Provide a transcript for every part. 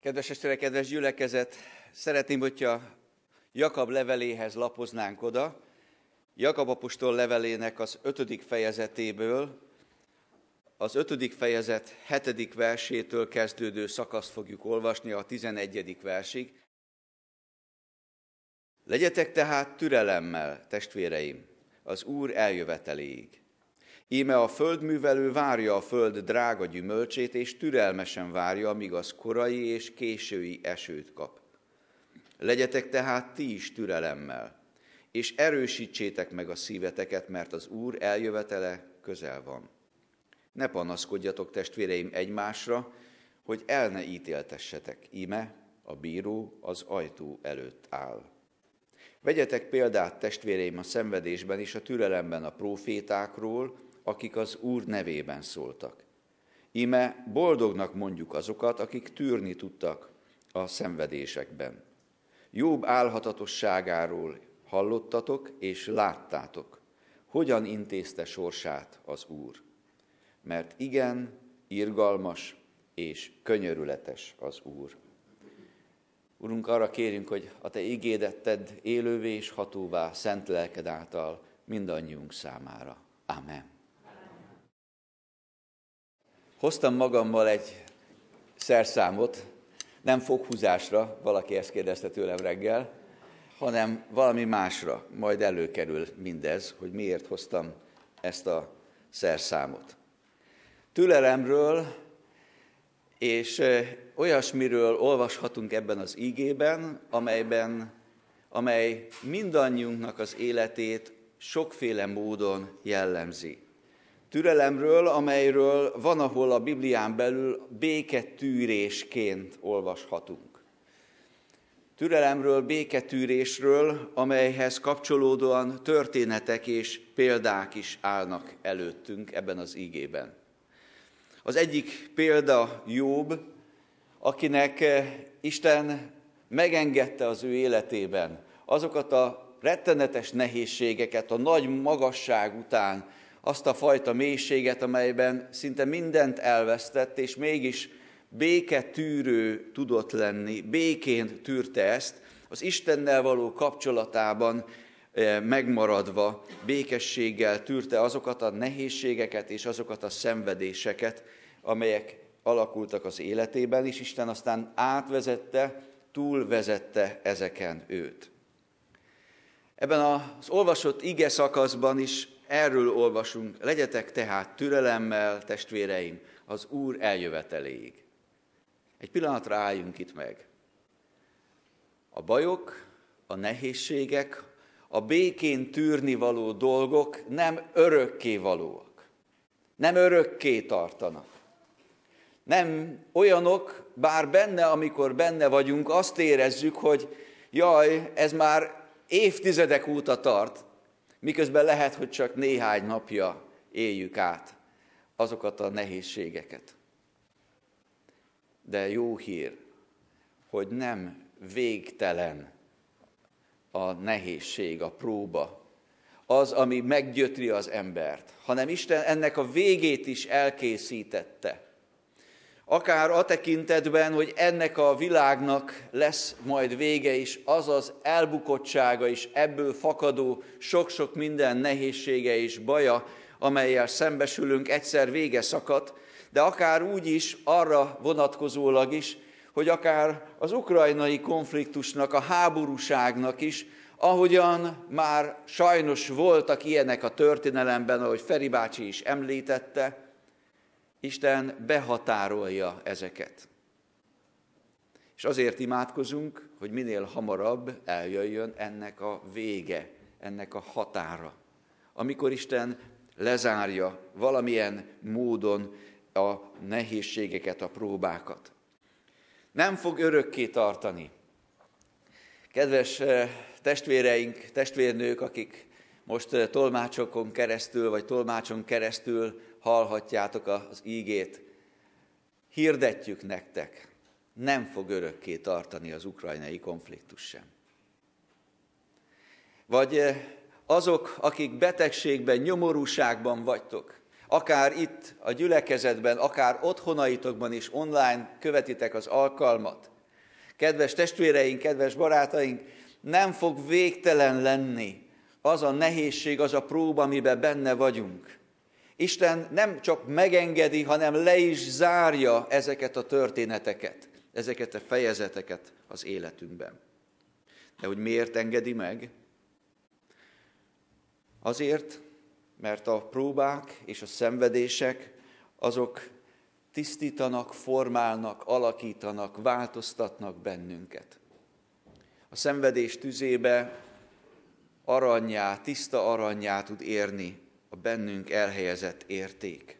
Kedves estere, kedves gyülekezet, szeretném, hogyha Jakab leveléhez lapoznánk oda, Jakab apostol levelének az ötödik fejezetéből, az ötödik fejezet hetedik versétől kezdődő szakaszt fogjuk olvasni a tizenegyedik versig. Legyetek tehát türelemmel, testvéreim, az Úr eljöveteléig. Íme a földművelő várja a föld drága gyümölcsét, és türelmesen várja, amíg az korai és késői esőt kap. Legyetek tehát ti is türelemmel, és erősítsétek meg a szíveteket, mert az Úr eljövetele közel van. Ne panaszkodjatok, testvéreim, egymásra, hogy el ne ítéltessetek. Íme a bíró az ajtó előtt áll. Vegyetek példát, testvéreim, a szenvedésben és a türelemben a profétákról, akik az Úr nevében szóltak. Íme boldognak mondjuk azokat, akik tűrni tudtak a szenvedésekben. Jobb álhatatosságáról hallottatok és láttátok, hogyan intézte sorsát az Úr. Mert igen, irgalmas és könyörületes az Úr. Urunk, arra kérünk, hogy a Te igédet tedd élővé és hatóvá szent lelked által mindannyiunk számára. Amen. Hoztam magammal egy szerszámot, nem foghúzásra, valaki ezt kérdezte tőlem reggel, hanem valami másra. Majd előkerül mindez, hogy miért hoztam ezt a szerszámot. Türelemről és olyasmiről olvashatunk ebben az ígében, amelyben, amely mindannyiunknak az életét sokféle módon jellemzi türelemről, amelyről van, ahol a Biblián belül béketűrésként olvashatunk. Türelemről, béketűrésről, amelyhez kapcsolódóan történetek és példák is állnak előttünk ebben az ígében. Az egyik példa Jobb, akinek eh, Isten megengedte az ő életében azokat a rettenetes nehézségeket a nagy magasság után, azt a fajta mélységet, amelyben szinte mindent elvesztett, és mégis béketűrő tudott lenni, békén tűrte ezt, az Istennel való kapcsolatában eh, megmaradva, békességgel tűrte azokat a nehézségeket és azokat a szenvedéseket, amelyek alakultak az életében, és Isten aztán átvezette, túlvezette ezeken őt. Ebben az olvasott ige szakaszban is Erről olvasunk, legyetek tehát türelemmel, testvéreim, az Úr eljöveteléig. Egy pillanatra álljunk itt meg. A bajok, a nehézségek, a békén tűrni való dolgok nem örökké valóak. Nem örökké tartanak. Nem olyanok, bár benne, amikor benne vagyunk, azt érezzük, hogy jaj, ez már évtizedek óta tart, miközben lehet, hogy csak néhány napja éljük át azokat a nehézségeket. De jó hír, hogy nem végtelen a nehézség, a próba, az, ami meggyötri az embert, hanem Isten ennek a végét is elkészítette akár a tekintetben, hogy ennek a világnak lesz majd vége is, az az elbukottsága is, ebből fakadó sok-sok minden nehézsége és baja, amelyel szembesülünk, egyszer vége szakadt, de akár úgy is, arra vonatkozólag is, hogy akár az ukrajnai konfliktusnak, a háborúságnak is, ahogyan már sajnos voltak ilyenek a történelemben, ahogy Feri bácsi is említette, Isten behatárolja ezeket. És azért imádkozunk, hogy minél hamarabb eljöjjön ennek a vége, ennek a határa. Amikor Isten lezárja valamilyen módon a nehézségeket, a próbákat. Nem fog örökké tartani. Kedves eh, testvéreink, testvérnők, akik most tolmácsokon keresztül, vagy tolmácson keresztül hallhatjátok az ígét. Hirdetjük nektek, nem fog örökké tartani az ukrajnai konfliktus sem. Vagy azok, akik betegségben, nyomorúságban vagytok, akár itt a gyülekezetben, akár otthonaitokban is online követitek az alkalmat. Kedves testvéreink, kedves barátaink, nem fog végtelen lenni az a nehézség, az a próba, amiben benne vagyunk. Isten nem csak megengedi, hanem le is zárja ezeket a történeteket, ezeket a fejezeteket az életünkben. De hogy miért engedi meg? Azért, mert a próbák és a szenvedések azok tisztítanak, formálnak, alakítanak, változtatnak bennünket. A szenvedés tüzébe aranyá, tiszta aranyá tud érni a bennünk elhelyezett érték.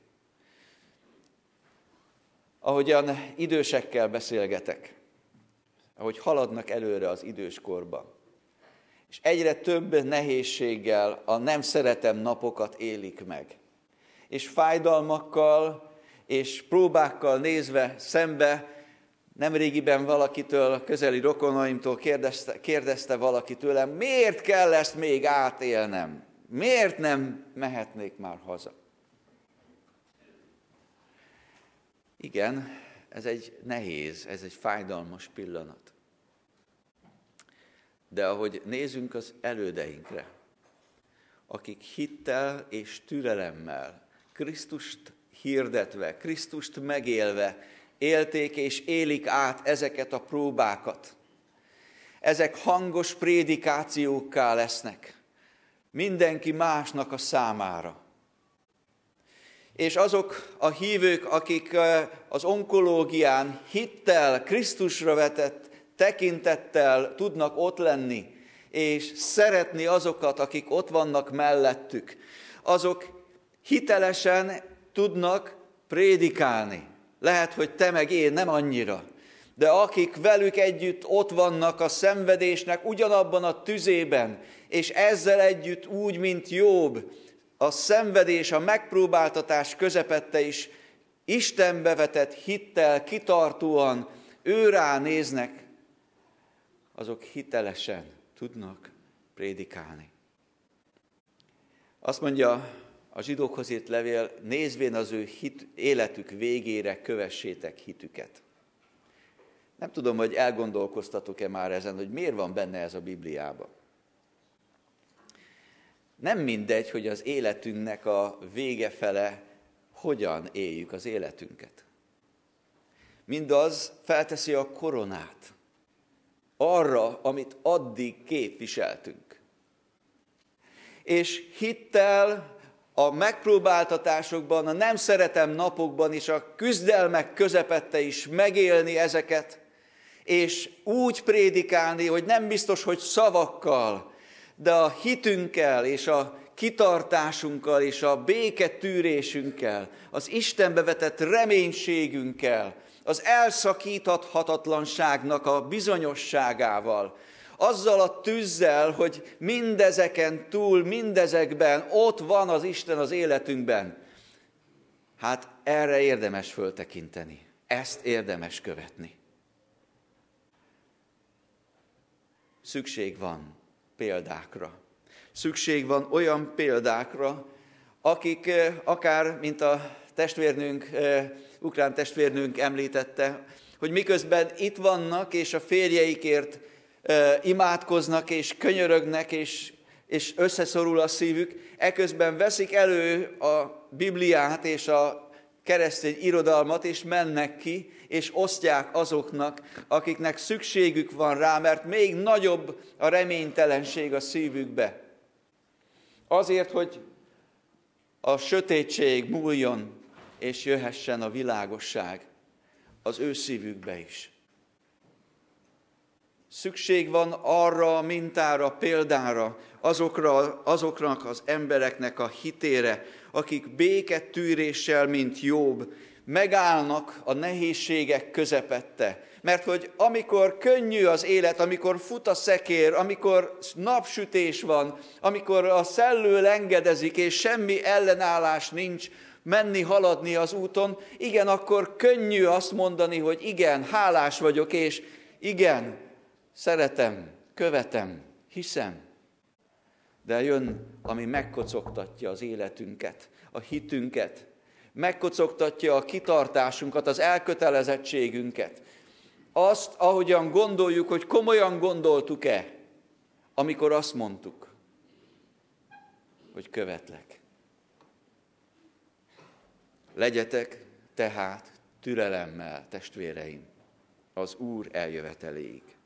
Ahogyan idősekkel beszélgetek, ahogy haladnak előre az időskorban, és egyre több nehézséggel a nem szeretem napokat élik meg. És fájdalmakkal és próbákkal nézve szembe, nemrégiben valakitől, közeli rokonaimtól kérdezte, kérdezte valaki tőlem, miért kell ezt még átélnem? Miért nem mehetnék már haza? Igen, ez egy nehéz, ez egy fájdalmas pillanat. De ahogy nézünk az elődeinkre, akik hittel és türelemmel, Krisztust hirdetve, Krisztust megélve, élték és élik át ezeket a próbákat. Ezek hangos prédikációkká lesznek mindenki másnak a számára. És azok a hívők, akik az onkológián hittel, Krisztusra vetett tekintettel tudnak ott lenni, és szeretni azokat, akik ott vannak mellettük, azok hitelesen tudnak prédikálni. Lehet, hogy te meg én nem annyira, de akik velük együtt ott vannak a szenvedésnek ugyanabban a tüzében, és ezzel együtt úgy, mint Jobb, a szenvedés, a megpróbáltatás közepette is Istenbe vetett hittel, kitartóan ő rá néznek, azok hitelesen tudnak prédikálni. Azt mondja a zsidókhoz írt levél, nézvén az ő hit, életük végére kövessétek hitüket. Nem tudom, hogy elgondolkoztatok-e már ezen, hogy miért van benne ez a Bibliában. Nem mindegy, hogy az életünknek a vége fele hogyan éljük az életünket. Mindaz felteszi a koronát arra, amit addig képviseltünk. És hittel a megpróbáltatásokban, a nem szeretem napokban és a küzdelmek közepette is megélni ezeket, és úgy prédikálni, hogy nem biztos, hogy szavakkal, de a hitünkkel és a kitartásunkkal és a béketűrésünkkel, az Istenbe vetett reménységünkkel, az elszakíthatatlanságnak a bizonyosságával, azzal a tűzzel, hogy mindezeken túl, mindezekben ott van az Isten az életünkben. Hát erre érdemes föltekinteni, ezt érdemes követni. Szükség van példákra. Szükség van olyan példákra, akik eh, akár, mint a testvérnünk, eh, ukrán testvérnünk említette, hogy miközben itt vannak, és a férjeikért imádkoznak, és könyörögnek, és, és összeszorul a szívük, eközben veszik elő a Bibliát és a keresztény irodalmat, és mennek ki, és osztják azoknak, akiknek szükségük van rá, mert még nagyobb a reménytelenség a szívükbe. Azért, hogy a sötétség múljon, és jöhessen a világosság az ő szívükbe is. Szükség van arra a mintára, példára, azokra, azoknak az embereknek a hitére, akik béketűréssel, mint Jobb, megállnak a nehézségek közepette. Mert hogy amikor könnyű az élet, amikor fut a szekér, amikor napsütés van, amikor a szellő lengedezik, és semmi ellenállás nincs, menni, haladni az úton, igen, akkor könnyű azt mondani, hogy igen, hálás vagyok, és igen, szeretem, követem, hiszem. De jön, ami megkocogtatja az életünket, a hitünket, megkocogtatja a kitartásunkat, az elkötelezettségünket. Azt, ahogyan gondoljuk, hogy komolyan gondoltuk-e, amikor azt mondtuk, hogy követlek. Legyetek tehát türelemmel, testvéreim, az Úr eljöveteléig.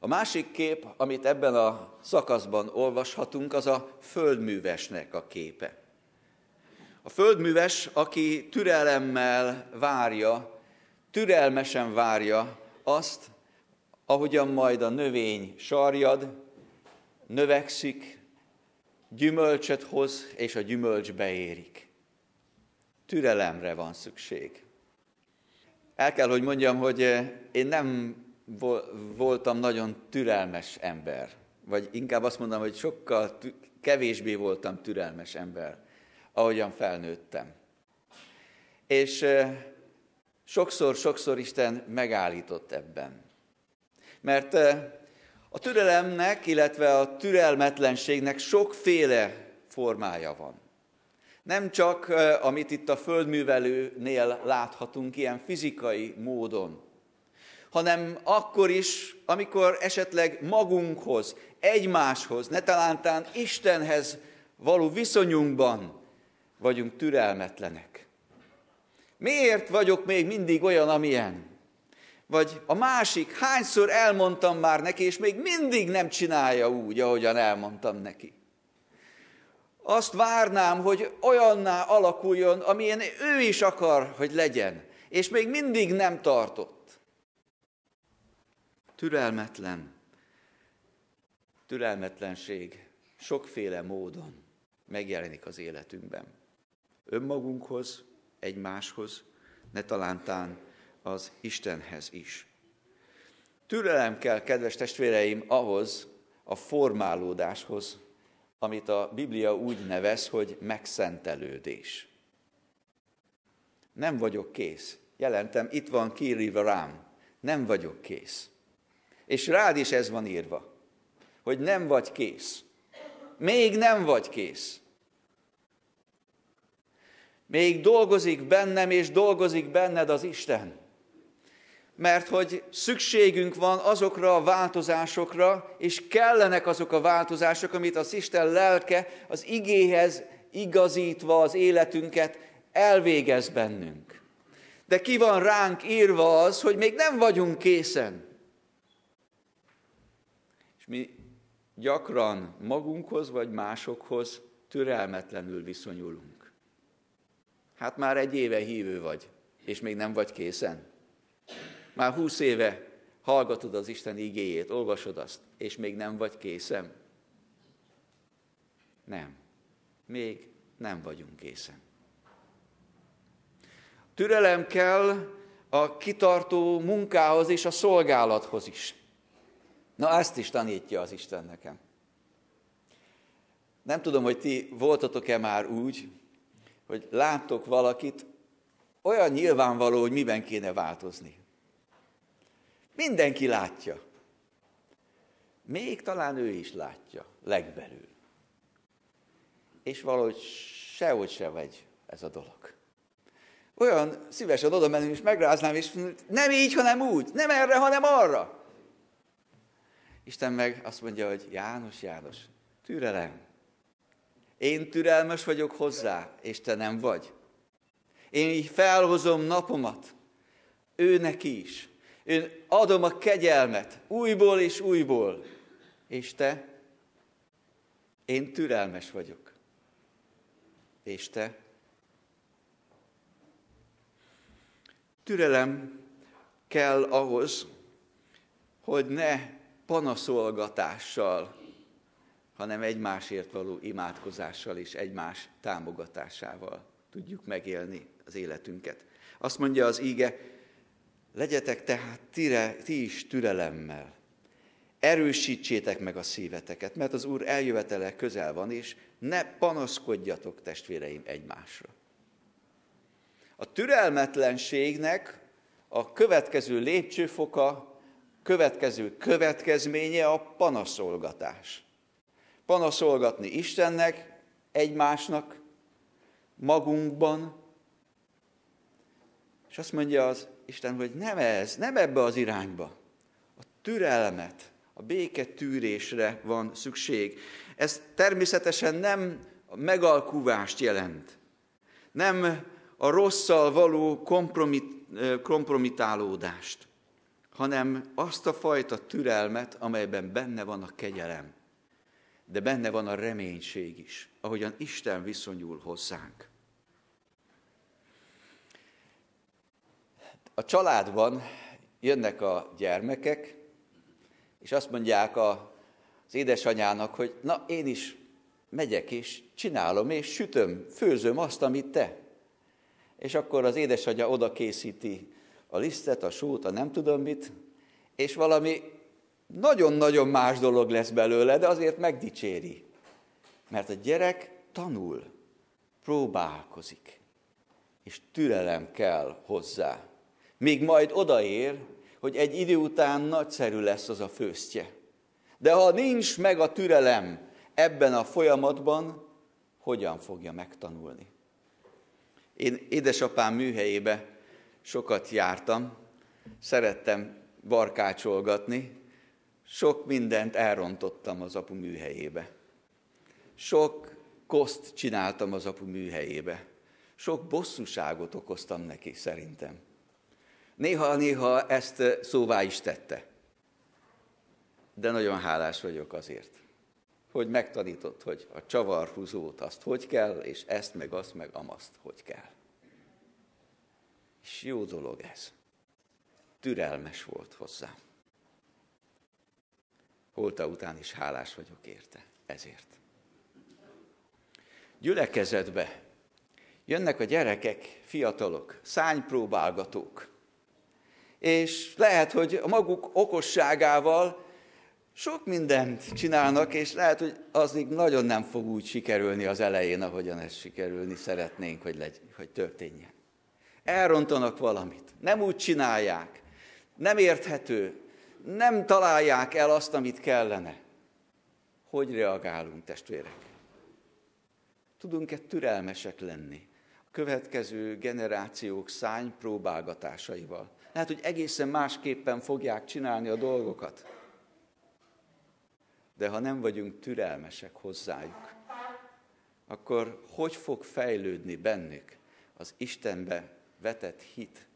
A másik kép, amit ebben a szakaszban olvashatunk, az a földművesnek a képe. A földműves, aki türelemmel várja, türelmesen várja azt, ahogyan majd a növény sarjad, növekszik, gyümölcsöt hoz, és a gyümölcs beérik. Türelemre van szükség. El kell, hogy mondjam, hogy én nem voltam nagyon türelmes ember. Vagy inkább azt mondom, hogy sokkal kevésbé voltam türelmes ember, ahogyan felnőttem. És sokszor-sokszor Isten megállított ebben. Mert a türelemnek, illetve a türelmetlenségnek sokféle formája van. Nem csak, amit itt a földművelőnél láthatunk, ilyen fizikai módon, hanem akkor is, amikor esetleg magunkhoz, egymáshoz, ne talántán Istenhez való viszonyunkban vagyunk türelmetlenek. Miért vagyok még mindig olyan, amilyen? Vagy a másik, hányszor elmondtam már neki, és még mindig nem csinálja úgy, ahogyan elmondtam neki. Azt várnám, hogy olyanná alakuljon, amilyen ő is akar, hogy legyen, és még mindig nem tartott türelmetlen, türelmetlenség sokféle módon megjelenik az életünkben. Önmagunkhoz, egymáshoz, ne talántán az Istenhez is. Türelem kell, kedves testvéreim, ahhoz a formálódáshoz, amit a Biblia úgy nevez, hogy megszentelődés. Nem vagyok kész. Jelentem, itt van kiírva rám. Nem vagyok kész. És rád is ez van írva, hogy nem vagy kész. Még nem vagy kész. Még dolgozik bennem, és dolgozik benned az Isten. Mert hogy szükségünk van azokra a változásokra, és kellenek azok a változások, amit az Isten lelke az igéhez igazítva az életünket elvégez bennünk. De ki van ránk írva az, hogy még nem vagyunk készen mi gyakran magunkhoz vagy másokhoz türelmetlenül viszonyulunk. Hát már egy éve hívő vagy, és még nem vagy készen. Már húsz éve hallgatod az Isten igéjét, olvasod azt, és még nem vagy készen. Nem. Még nem vagyunk készen. Türelem kell a kitartó munkához és a szolgálathoz is. Na, ezt is tanítja az Isten nekem. Nem tudom, hogy ti voltatok-e már úgy, hogy láttok valakit, olyan nyilvánvaló, hogy miben kéne változni. Mindenki látja. Még talán ő is látja, legbelül. És valahogy sehogy se vagy ez a dolog. Olyan szívesen oda menném, és megráznám, és nem így, hanem úgy, nem erre, hanem arra. Isten meg azt mondja, hogy János, János, türelem. Én türelmes vagyok hozzá, és te nem vagy. Én így felhozom napomat, ő neki is. Én adom a kegyelmet újból és újból. És te? Én türelmes vagyok. És te? Türelem kell ahhoz, hogy ne panaszolgatással, hanem egymásért való imádkozással és egymás támogatásával tudjuk megélni az életünket. Azt mondja az íge, legyetek tehát tire, ti is türelemmel, erősítsétek meg a szíveteket, mert az Úr eljövetele közel van, és ne panaszkodjatok, testvéreim, egymásra. A türelmetlenségnek a következő lépcsőfoka következő következménye a panaszolgatás. Panaszolgatni Istennek, egymásnak, magunkban, és azt mondja az Isten, hogy nem ez, nem ebbe az irányba. A türelmet, a béke tűrésre van szükség. Ez természetesen nem megalkuvást jelent. Nem a rosszal való kompromit, kompromitálódást, hanem azt a fajta türelmet, amelyben benne van a kegyelem, de benne van a reménység is, ahogyan Isten viszonyul hozzánk. A családban jönnek a gyermekek, és azt mondják a, az édesanyának, hogy na én is megyek és csinálom és sütöm, főzöm azt, amit te. És akkor az édesanyja oda készíti a lisztet, a sót, a nem tudom mit, és valami nagyon-nagyon más dolog lesz belőle, de azért megdicséri. Mert a gyerek tanul, próbálkozik, és türelem kell hozzá. Míg majd odaér, hogy egy idő után nagyszerű lesz az a főztje. De ha nincs meg a türelem ebben a folyamatban, hogyan fogja megtanulni? Én édesapám műhelyébe sokat jártam, szerettem barkácsolgatni, sok mindent elrontottam az apu műhelyébe. Sok koszt csináltam az apu műhelyébe. Sok bosszúságot okoztam neki, szerintem. Néha-néha ezt szóvá is tette. De nagyon hálás vagyok azért, hogy megtanított, hogy a csavarhúzót azt hogy kell, és ezt meg azt meg amaszt hogy kell. És jó dolog ez. Türelmes volt hozzám. Holta után is hálás vagyok érte, ezért. Gyülekezetbe jönnek a gyerekek, fiatalok, szánypróbálgatók, és lehet, hogy a maguk okosságával sok mindent csinálnak, és lehet, hogy az még nagyon nem fog úgy sikerülni az elején, ahogyan ez sikerülni szeretnénk, hogy, legy, hogy történjen. Elrontanak valamit, nem úgy csinálják, nem érthető, nem találják el azt, amit kellene. Hogy reagálunk, testvérek? Tudunk-e türelmesek lenni a következő generációk szány próbálgatásaival? Lehet, hogy egészen másképpen fogják csinálni a dolgokat. De ha nem vagyunk türelmesek hozzájuk, akkor hogy fog fejlődni bennük az Istenbe vetett hit,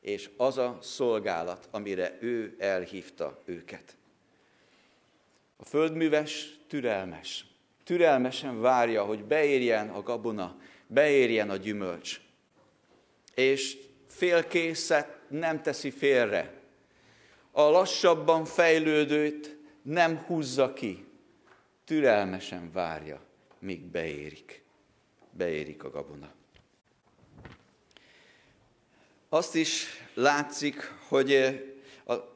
és az a szolgálat, amire ő elhívta őket. A földműves türelmes. Türelmesen várja, hogy beérjen a gabona, beérjen a gyümölcs. És félkészet nem teszi félre. A lassabban fejlődőt nem húzza ki. Türelmesen várja, míg beérik. Beérik a gabona. Azt is látszik, hogy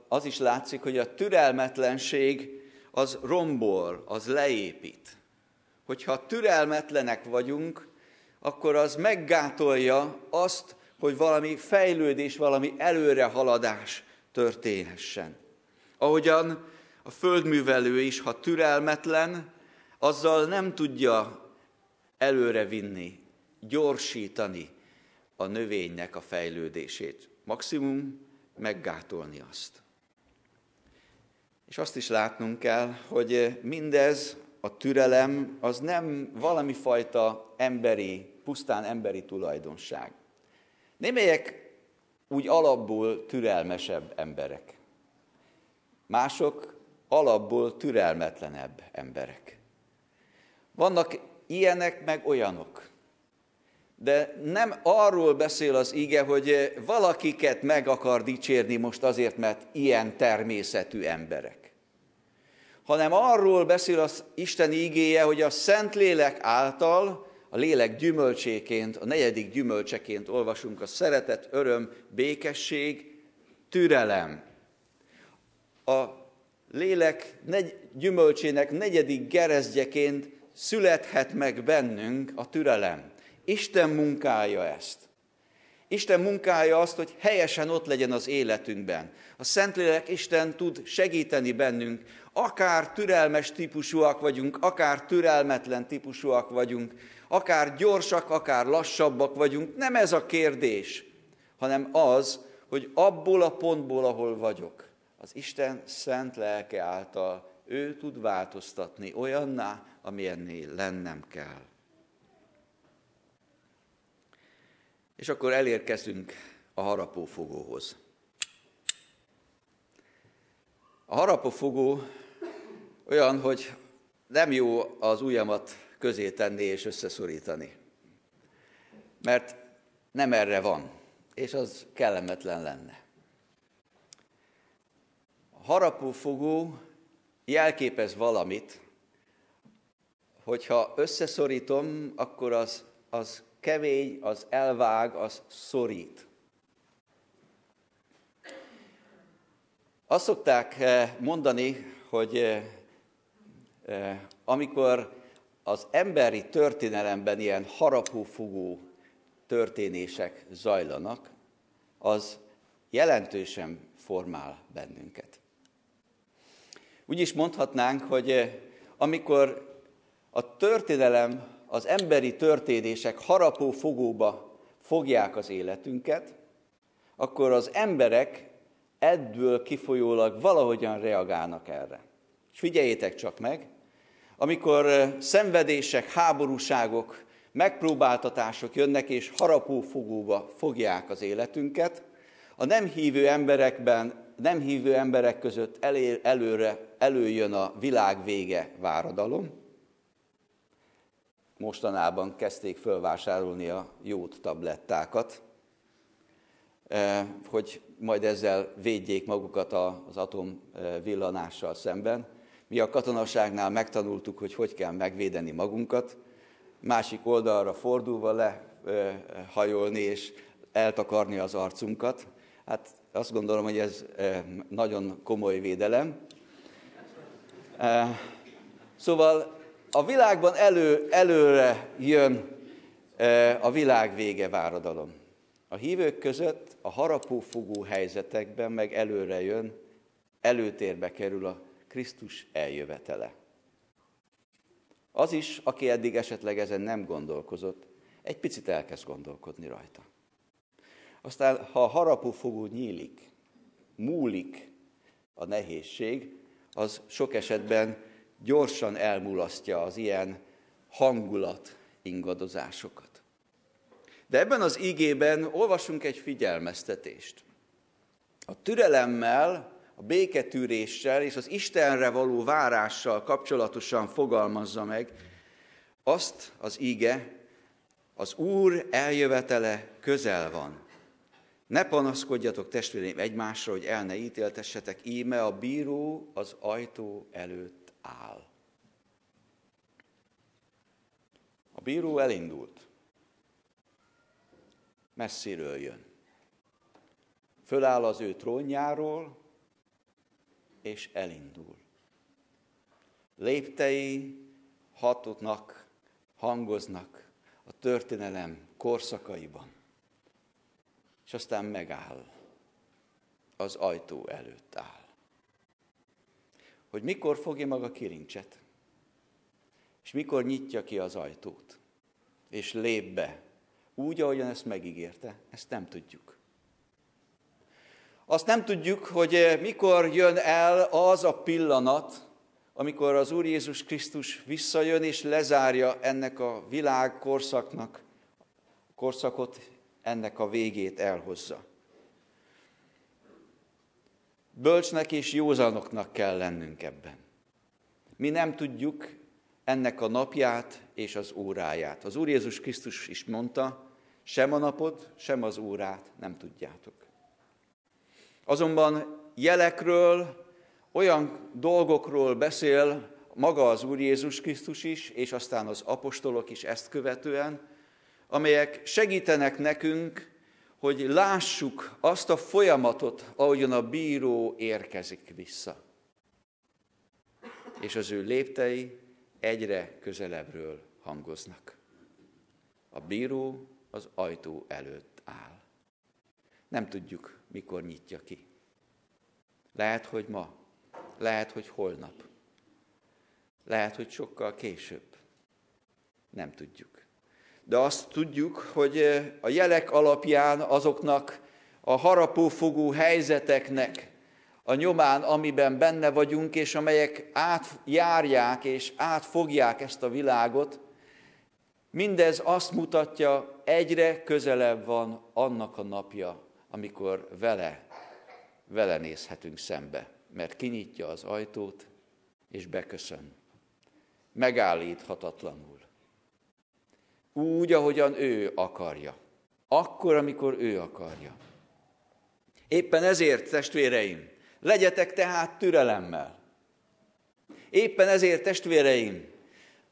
az is látszik, hogy a türelmetlenség az rombol, az leépít. Hogyha türelmetlenek vagyunk, akkor az meggátolja azt, hogy valami fejlődés, valami előrehaladás történhessen. Ahogyan a földművelő is, ha türelmetlen, azzal nem tudja előrevinni, gyorsítani a növénynek a fejlődését. Maximum meggátolni azt. És azt is látnunk kell, hogy mindez, a türelem, az nem valami fajta emberi, pusztán emberi tulajdonság. Némelyek úgy alapból türelmesebb emberek. Mások alapból türelmetlenebb emberek. Vannak ilyenek, meg olyanok. De nem arról beszél az ige, hogy valakiket meg akar dicsérni most azért, mert ilyen természetű emberek. Hanem arról beszél az Isten igéje, hogy a Szentlélek által a lélek gyümölcséként, a negyedik gyümölcseként olvasunk a szeretet, öröm, békesség, türelem. A lélek negy, gyümölcsének negyedik gerezgyeként születhet meg bennünk a türelem. Isten munkája ezt. Isten munkája azt, hogy helyesen ott legyen az életünkben. A Szentlélek Isten tud segíteni bennünk, akár türelmes típusúak vagyunk, akár türelmetlen típusúak vagyunk, akár gyorsak, akár lassabbak vagyunk. Nem ez a kérdés, hanem az, hogy abból a pontból, ahol vagyok, az Isten szent lelke által ő tud változtatni olyanná, amilyennél lennem kell. És akkor elérkezünk a harapófogóhoz. A harapófogó olyan, hogy nem jó az ujjamat közé tenni és összeszorítani. Mert nem erre van, és az kellemetlen lenne. A harapófogó jelképez valamit, hogyha összeszorítom, akkor az, az kemény, az elvág, az szorít. Azt szokták eh, mondani, hogy eh, eh, amikor az emberi történelemben ilyen harapófogó történések zajlanak, az jelentősen formál bennünket. Úgy is mondhatnánk, hogy amikor a történelem az emberi történések harapó fogóba fogják az életünket, akkor az emberek ebből kifolyólag valahogyan reagálnak erre. És figyeljétek csak meg, amikor szenvedések, háborúságok, megpróbáltatások jönnek, és harapó fogóba fogják az életünket, a nem hívő emberekben, nem hívő emberek között elér, előre előjön a világ vége váradalom, mostanában kezdték fölvásárolni a jót tablettákat, eh, hogy majd ezzel védjék magukat az atom eh, villanással szemben. Mi a katonaságnál megtanultuk, hogy hogy kell megvédeni magunkat, másik oldalra fordulva lehajolni eh, és eltakarni az arcunkat. Hát azt gondolom, hogy ez nagyon komoly védelem. Szóval a világban elő, előre jön e, a világ vége váradalom. A hívők között a harapófogó helyzetekben meg előre jön, előtérbe kerül a Krisztus eljövetele. Az is, aki eddig esetleg ezen nem gondolkozott, egy picit elkezd gondolkodni rajta. Aztán, ha a harapófogó nyílik, múlik a nehézség, az sok esetben gyorsan elmulasztja az ilyen hangulat ingadozásokat. De ebben az ígében olvasunk egy figyelmeztetést. A türelemmel, a béketűréssel és az Istenre való várással kapcsolatosan fogalmazza meg azt az íge, az Úr eljövetele közel van. Ne panaszkodjatok testvéreim egymásra, hogy el ne ítéltessetek, íme a bíró az ajtó előtt áll. A bíró elindult. Messziről jön. Föláll az ő trónjáról, és elindul. Léptei hatotnak, hangoznak a történelem korszakaiban. És aztán megáll. Az ajtó előtt áll hogy mikor fogja maga kilincset, és mikor nyitja ki az ajtót, és lép be, úgy, ahogyan ezt megígérte, ezt nem tudjuk. Azt nem tudjuk, hogy eh, mikor jön el az a pillanat, amikor az Úr Jézus Krisztus visszajön és lezárja ennek a világ korszaknak, korszakot, ennek a végét elhozza. Bölcsnek és józanoknak kell lennünk ebben. Mi nem tudjuk ennek a napját és az óráját. Az Úr Jézus Krisztus is mondta, sem a napot, sem az órát nem tudjátok. Azonban jelekről, olyan dolgokról beszél maga az Úr Jézus Krisztus is, és aztán az apostolok is ezt követően, amelyek segítenek nekünk hogy lássuk azt a folyamatot, ahogyan a bíró érkezik vissza. És az ő léptei egyre közelebbről hangoznak. A bíró az ajtó előtt áll. Nem tudjuk, mikor nyitja ki. Lehet, hogy ma, lehet, hogy holnap, lehet, hogy sokkal később. Nem tudjuk. De azt tudjuk, hogy a jelek alapján azoknak a harapófogó helyzeteknek a nyomán, amiben benne vagyunk, és amelyek átjárják és átfogják ezt a világot, mindez azt mutatja, egyre közelebb van annak a napja, amikor vele, vele nézhetünk szembe, mert kinyitja az ajtót, és beköszön. Megállíthatatlanul. Úgy, ahogyan ő akarja. Akkor, amikor ő akarja. Éppen ezért, testvéreim, legyetek tehát türelemmel. Éppen ezért, testvéreim,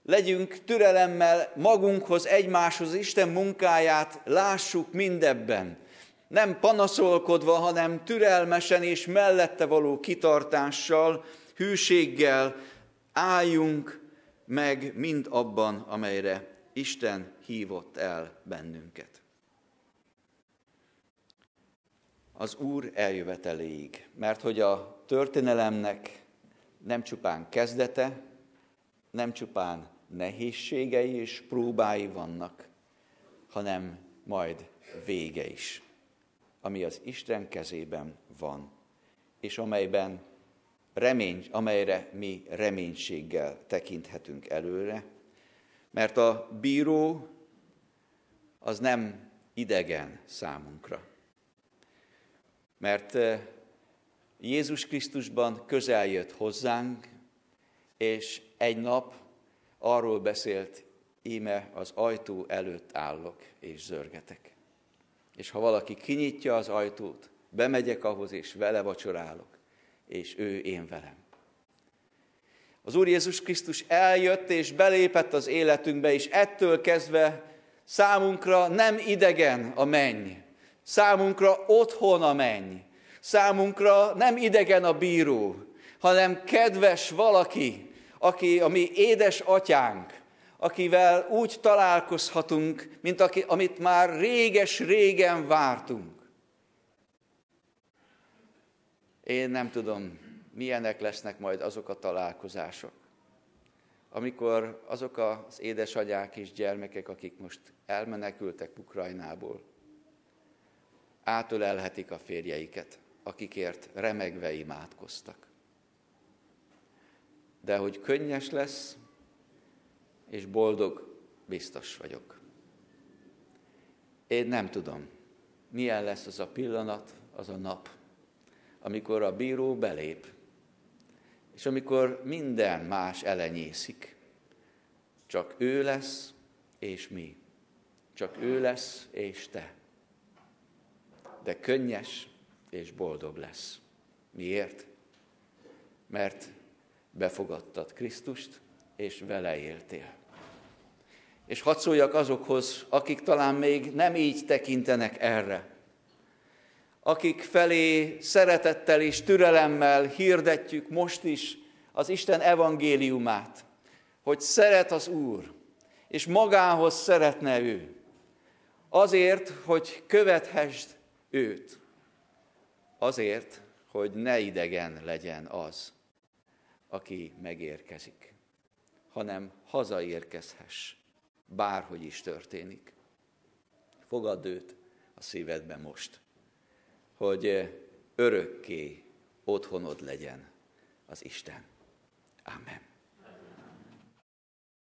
legyünk türelemmel magunkhoz, egymáshoz, Isten munkáját lássuk mindebben. Nem panaszolkodva, hanem türelmesen és mellette való kitartással, hűséggel álljunk meg mind abban, amelyre Isten hívott el bennünket. Az Úr eljöveteléig, mert hogy a történelemnek nem csupán kezdete, nem csupán nehézségei és próbái vannak, hanem majd vége is, ami az Isten kezében van, és amelyben remény, amelyre mi reménységgel tekinthetünk előre, mert a bíró az nem idegen számunkra. Mert eh, Jézus Krisztusban közel jött hozzánk, és egy nap arról beszélt, íme az ajtó előtt állok és zörgetek. És ha valaki kinyitja az ajtót, bemegyek ahhoz, és vele vacsorálok, és ő én velem. Az Úr Jézus Krisztus eljött és belépett az életünkbe, és ettől kezdve számunkra nem idegen a menny, számunkra otthon a menny, számunkra nem idegen a bíró, hanem kedves valaki, aki a mi édes atyánk, akivel úgy találkozhatunk, mint aki, amit már réges-régen vártunk. Én nem tudom, milyenek lesznek majd azok a találkozások, amikor azok az édesanyák és gyermekek, akik most elmenekültek Ukrajnából, átölelhetik a férjeiket, akikért remegve imádkoztak. De hogy könnyes lesz, és boldog, biztos vagyok. Én nem tudom, milyen lesz az a pillanat, az a nap, amikor a bíró belép, és amikor minden más elenyészik, csak ő lesz, és mi. Csak ő lesz, és te. De könnyes és boldog lesz. Miért? Mert befogadtad Krisztust, és vele éltél. És hadd szóljak azokhoz, akik talán még nem így tekintenek erre, akik felé szeretettel és türelemmel hirdetjük most is az Isten evangéliumát, hogy szeret az Úr, és magához szeretne ő. Azért, hogy követhessd őt. Azért, hogy ne idegen legyen az, aki megérkezik, hanem hazaérkezhess, bárhogy is történik. Fogadd őt a szívedbe most hogy örökké otthonod legyen az Isten. Amen.